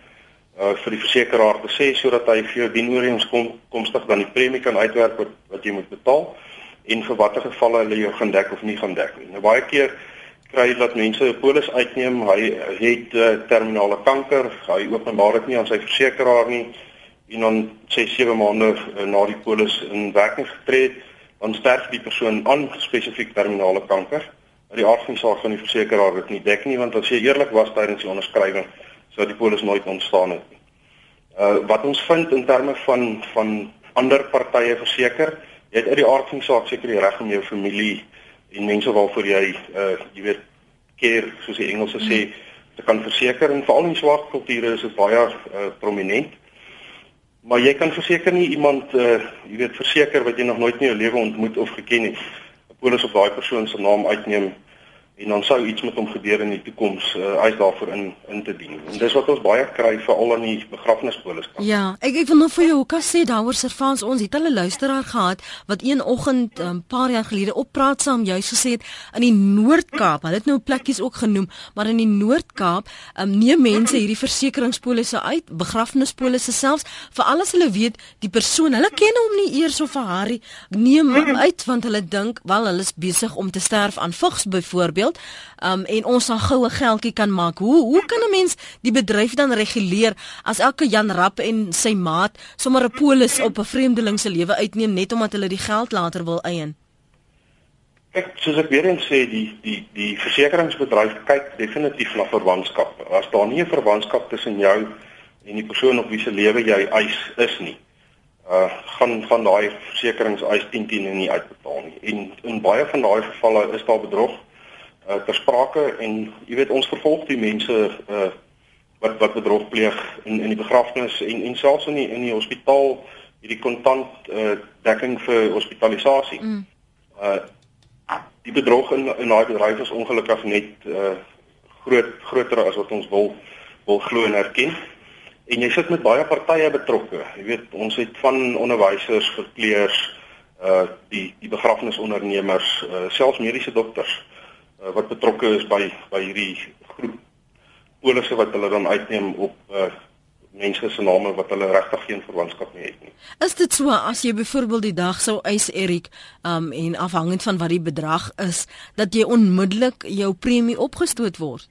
uh vir die versekeraar te sê sodat hy vir jou dienooreenkomstig dan die premie kan uitwerk wat wat jy moet betaal en vir watter gevalle hulle jou gaan dek of nie gaan dek nie. Nou baie keer kry dat mense 'n polis uitneem, hy het uh, terminale kanker, hy openbaar dit nie aan sy versekeraar nie en dan 6 7 maande uh, na die polis in werking getree het, dan sterf die persoon aan spesifiek terminale kanker. Die aard van die saak van die versekeraar dit nie dek nie want as jy eerlik was tydens die onderskrywing, sou die polis nooit ontstaan het nie. Uh wat ons vind in terme van van ander partye verseker, jy het uit die aard van saak seker die reg om jou familie en mense waarvoor jy uh jy weet keer soos die Engelse sê te kan verseker en veral in swart kulture is dit baie uh, prominent. Maar jy kan verseker nie iemand uh jy weet verseker wat jy nog nooit in jou lewe ontmoet of geken het. 'n Polis op daai persoon se naam uitneem en dan sou iets met hom gebeur in die toekoms uh, uit daarvoor in in te dien. En dis wat ons baie kry veral aan die begrafnispolis. Ja, ek ek wil nog vir jou ook sê daaroor servans ons het hulle luisteraar gehad wat een oggend 'n um, paar jaar gelede op praat saam juis gesê het in die Noord-Kaap, hulle het nou plekkies ook genoem, maar in die Noord-Kaap um, neem mense hierdie versekeringspolisse uit, begrafnispolisse selfs, vir alles hulle weet die persoon, hulle ken hom nie eers of haar neem uit want hulle dink wel hulle is besig om te sterf aan vigs byvoorbeeld byvoorbeeld, um en ons sal goue geldjie kan maak. Hoe hoe kan 'n mens die bedryf dan reguleer as elke Jan Rapp en sy maat sommer 'n polis op 'n vreemdeling se lewe uitneem net omdat hulle die geld later wil eien? Ek soos ek weer eens sê die die die versekeringsbedryf kyk definitief na verwantskap. As daar nie 'n verwantskap tussen jou en die persoon op wie se lewe jy eis is nie, uh gaan van daai versekeringseis 10 10 nie uitbetaal nie. En in baie van daai gevalle is daar bedrog uh, ter sprake en jy weet ons vervolg die mense uh, wat wat bedrog pleeg in in die begrafnis en en selfs in die in die hospitaal hierdie kontant uh, dekking vir hospitalisasie. Mm. Uh die bedrog in in daai bedryf is ongelukkig net uh groot groter as wat ons wil wil glo en erken. En jy sit met baie partye betrokke. Jy weet, ons het van onderwysers, verpleegers, uh die die begrafnisondernemers, uh selfs mediese dokters. Uh uh, wat betrokke is by by hierdie groep polisse wat hulle dan uitneem op uh, mense se name wat hulle regtig geen verwantskap mee het nie. Is dit so as jy byvoorbeeld die dag sou eis Erik um en afhangend van wat die bedrag is dat jy onmiddellik jou premie opgestoot word?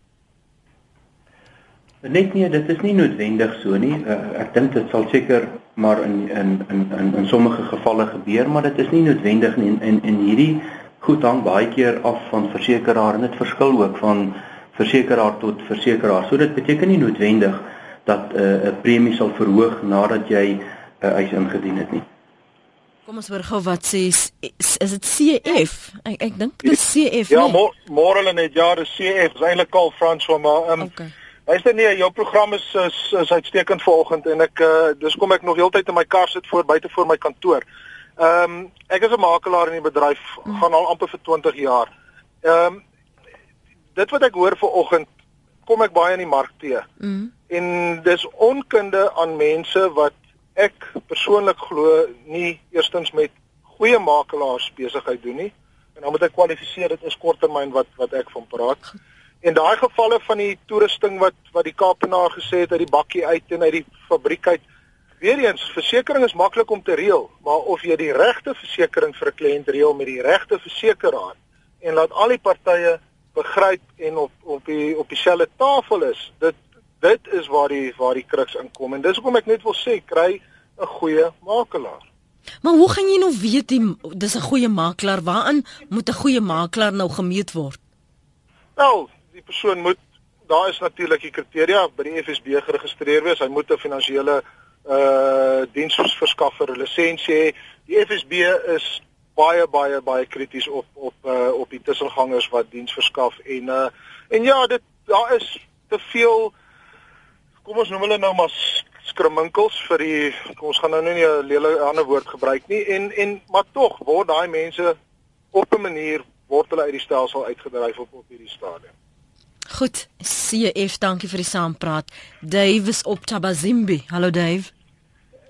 Net nie, dit is nie noodwendig so nie. Uh, ek dink dit sal seker maar in in in in in sommige gevalle gebeur, maar dit is nie noodwendig nie en in in hierdie goed hang baie keer af van versekeraar en dit verskil ook van versekeraar tot versekeraar. So dit beteken nie noodwendig dat 'n uh, premie sal verhoog nadat jy 'n uh, eis ingedien het nie. Kom ons hoor gou wat sê is, is dit CF? Ek ek dink dit is CF. Ja, nee. môre hulle net ja, dis CF. Dis eintlik al François maar ehm um, okay. Luister nee, jou program is is, is uitstekend vanoggend en ek uh, dis kom ek nog heeltyd in my kar sit voor buite voor my kantoor. Ehm um, ek is 'n makelaar in die bedryf, mm. gaan al amper vir 20 jaar. Ehm um, dit wat ek hoor vanoggend kom ek baie in die mark te. Mm. En dis onkunde aan mense wat ek persoonlik glo nie eerstens met goeie makelaars besigheid doen nie. En dan moet ek kwalifiseer dit is korttermyn wat wat ek van praat. En daai gevalle van die toerusting wat wat die Kaapenaar gesê het uit die bakkie uit en uit die fabriek uit Weereens, versekerings is maklik om te reël, maar of jy die regte versekering vir 'n kliënt reël met die regte versekeraar en laat al die partye begryp en op op die op dieselfde tafel is, dit dit is waar die waar die kruks inkom en dis hoekom ek net wil sê kry 'n goeie makelaar. Maar hoe gaan jy nou weet die dis 'n goeie makelaar? Waaraan moet 'n goeie makelaar nou gemeet word? Wel, die persoon moet daar is natuurlik die kriteria by die FSB geregistreer wees. Hy moet 'n finansiële uh diensverskaffer lisensie hê. Die FSB is baie baie baie krities op op uh op die tussengangers wat diens verskaf en uh en ja, dit daar is te veel kom ons noem hulle nou maar skriminkels vir die kom ons gaan nou nie 'n lelike ander woord gebruik nie en en maar tog word daai mense op 'n manier word hulle uit die stelsel uitgedryf op op hierdie stadium. Goed, CF, dankie vir die saampraat. Dave is op Tabazimbi. Hallo Dave.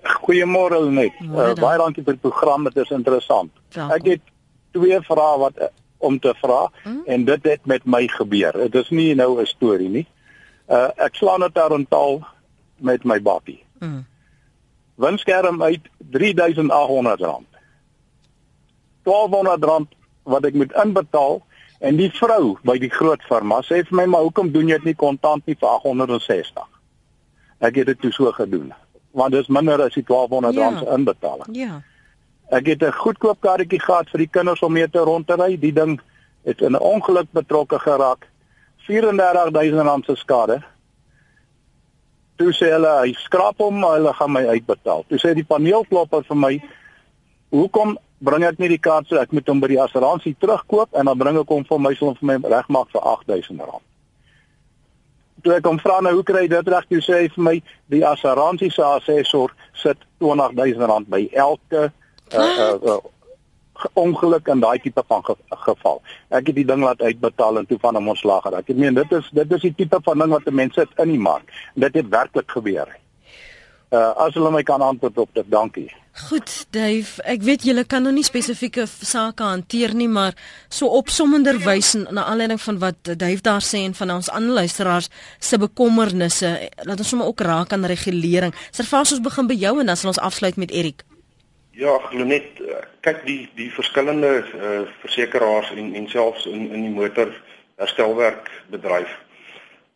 Goeiemôre net. Uh, baie dankie vir die program, dit is interessant. Welkom. Ek het twee vrae wat uh, om te vra hmm? en dit het met my gebeur. Dit is nie nou 'n storie nie. Uh ek slaan dit daarontaal met my bakkie. Hmm. Winskerm uit R3800. R1200 wat ek moet inbetaal En die vrou by die groot firma sê vir my maar hoekom doen jy dit nie kontant nie vir 860? Ek het dit toe so gedoen want dit is minder as die 1200 ja. rand se inbetaling. Ja. Ek het 'n goedkoop karretjie gehad vir die kinders om mee te rond te ry. Die ding het in 'n ongeluk betrokke geraak. 34000 rand se skade. Toe sê hulle hy skraap hom, hulle gaan my uitbetaal. Toe sê die paneelklopper vir my, "Hoekom bring ek nie die kaart so ek moet hom by die assuransie terugkoop en dan bring ek hom vir my sal vir my regmaak vir 8000 rand." Toe ek hom vra nou hoe kry jy dit reg? Toe sê hy vir my, "Die assuransie se assessor sit 20000 rand by elke uh, uh, uh, ongeluk in daai tipe van ge geval. Ek het die ding laat uitbetaal en toe van hom ontslag geraak. Ek meen dit is dit is die tipe van ding wat mense sit in die mark. Dit het werklik gebeur. Uh as hulle my kan antwoord op dit, dankie. Goed, Dave, ek weet julle kan nou nie spesifieke sake hanteer nie, maar so opsommender wys na aanleiding van wat Dave daar sê en van ons ander luisteraars se bekommernisse, laat ons sommer ook raak aan regulering. Servas ons begin by jou en dan sal ons afsluit met Erik. Ja, net eh, kyk die die verskillende uh, versekeraars en en selfs in in die motor herstelwerk bedryf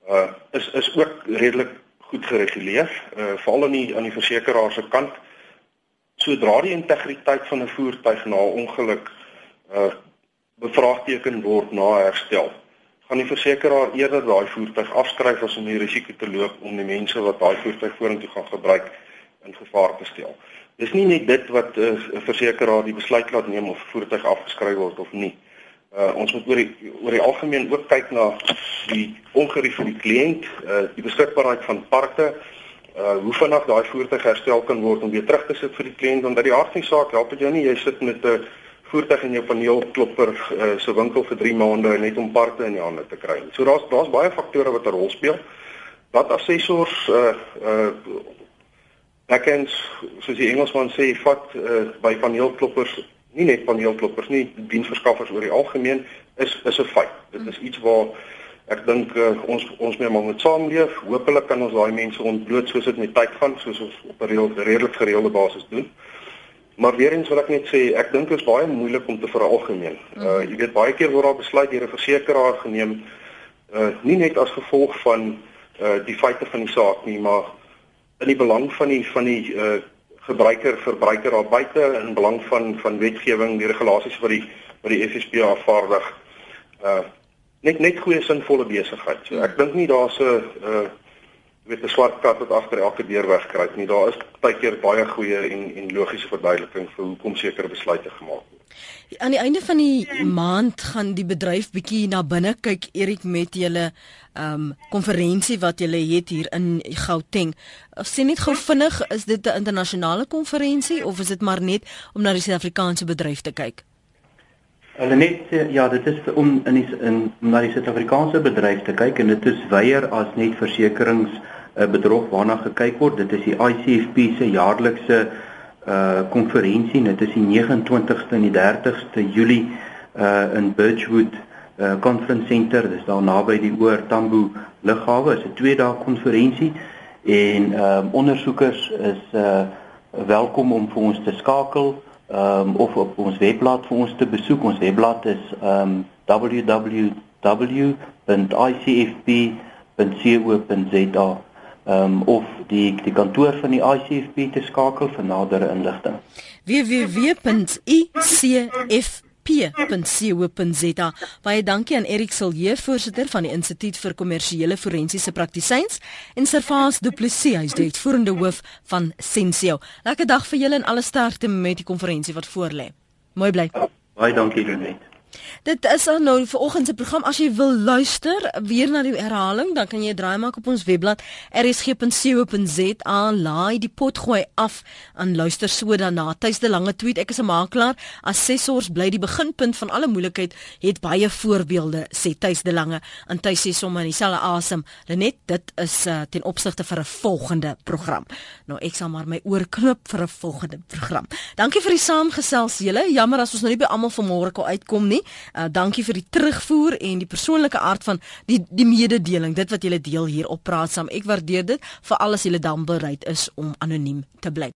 uh is is ook redelik goed gereguleer, uh veral aan die aan die versekeraar se kant. Sodra die integriteit van 'n voertuig na 'n ongeluk uh bevraagteken word na herstel, gaan die versekeraar eerder daai voertuig afskryf as om die risiko te loop om die mense wat daai voertuig vorentoe gaan gebruik in gevaar te stel. Dis nie net dit wat 'n uh, versekeraar die besluit laat neem of voertuig afgeskryf word of nie. Uh, ons moet oor die oor die algemeen ook kyk na die ongerief vir die kliënt, uh, die beskikbaarheid van parke, uh, hoe vinnig daai voertuig herstel kan word om weer terug te sit vir die kliënt want by die aard van die saak help dit jou nie jy sit met 'n voertuig in jou paneelklopper uh, se winkel vir 3 maande net om parte in die hande te kry. So daar's daar's baie faktore wat 'n rol speel. Wat assessors uh uh backends soos die Engelsman sê vat uh, by paneelkloppers nie net paneelkloppers nie diensverskaffers oor die algemeen is is 'n feit dit is iets waar ek dink uh, ons ons mee moet saamleef. Hopelik kan ons daai mense ontbloot soos dit met tyd gaan soos ons op 'n redelik gereelde basis doen. Maar weer eens wil ek net sê ek dink dit is baie moeilik om te veralgemeen uh, jy weet baie keer word daar besluit deur 'n versekeraar geneem uh, nie net as gevolg van uh, die feite van die saak nie maar in die belang van die van die uh gebruiker verbruiker daar buite in belang van van wetgewing die regulasies wat die wat die FSP afvaardig uh net net goeie sinvolle besigheid. So ek dink nie daar's 'n uh weet 'n swart kat wat agter elke deur wegkruip nie. Daar is baie keer baie goeie en en logiese verduideliking vir hoekom sekere besluite gemaak word. Aan die einde van die maand gaan die bedryf bietjie na binne kyk Erik met julle ehm um, konferensie wat julle het hier in Gauteng. Sien net gou vinnig, is dit 'n internasionale konferensie of is dit maar net om na die Suid-Afrikaanse bedryf te kyk? Hulle net ja, dit is om in die, in na die Suid-Afrikaanse bedryf te kyk en dit is weier as net versekerings uh, bedrog waarna gekyk word. Dit is die ICFP se jaarlikse uh konferensie. Dit is die 29ste en die 30ste Julie uh in Birchwood uh Conference Center. Dit is daar naby die Oor Tambo lughawe. Dit is 'n 2 dae konferensie en um ondersoekers is uh welkom om vir ons te skakel um of op ons webblad vir ons te besoek. Ons webblad is um www.icfp.co.za um, of die die kantoor van die ICFP te skakel vir nadere inligting. www.icfp.co.za Baie dankie aan Erik Silje, voorsitter van die Instituut vir Kommersiële Forensiese Praktisyns en Servaas Du Plessis, hy is die uitvoerende hoof van Sensio. Lekker dag vir julle en alle sterkte met die konferensie wat voorlê. Mooi bly. Baie dankie Renet. Dit is al nou vir oggend se program. As jy wil luister weer na die herhaling, dan kan jy draai maak op ons webblad rsg.co.za. Laai die pot gooi af en luister so daarna. Tuis de lange tweet. Ek is 'n makelaar. Assessors bly die beginpunt van alle moeilikheid. Het baie voorbeelde sê Tuis de lange. En Tuis sê sommer dieselfde asem. Lenet, dit is uh, ten opsigte vir 'n volgende program. Nou ek sal maar my oor knip vir 'n volgende program. Dankie vir die saamgesels julle. Jammer as ons nou nie by almal vanmôre kon uitkom nie. Uh, dankie vir die terugvoer en die persoonlike aard van die die mededeling, dit wat julle deel hier op praat saam. Ek waardeer dit vir alles julle dan bereid is om anoniem te bly.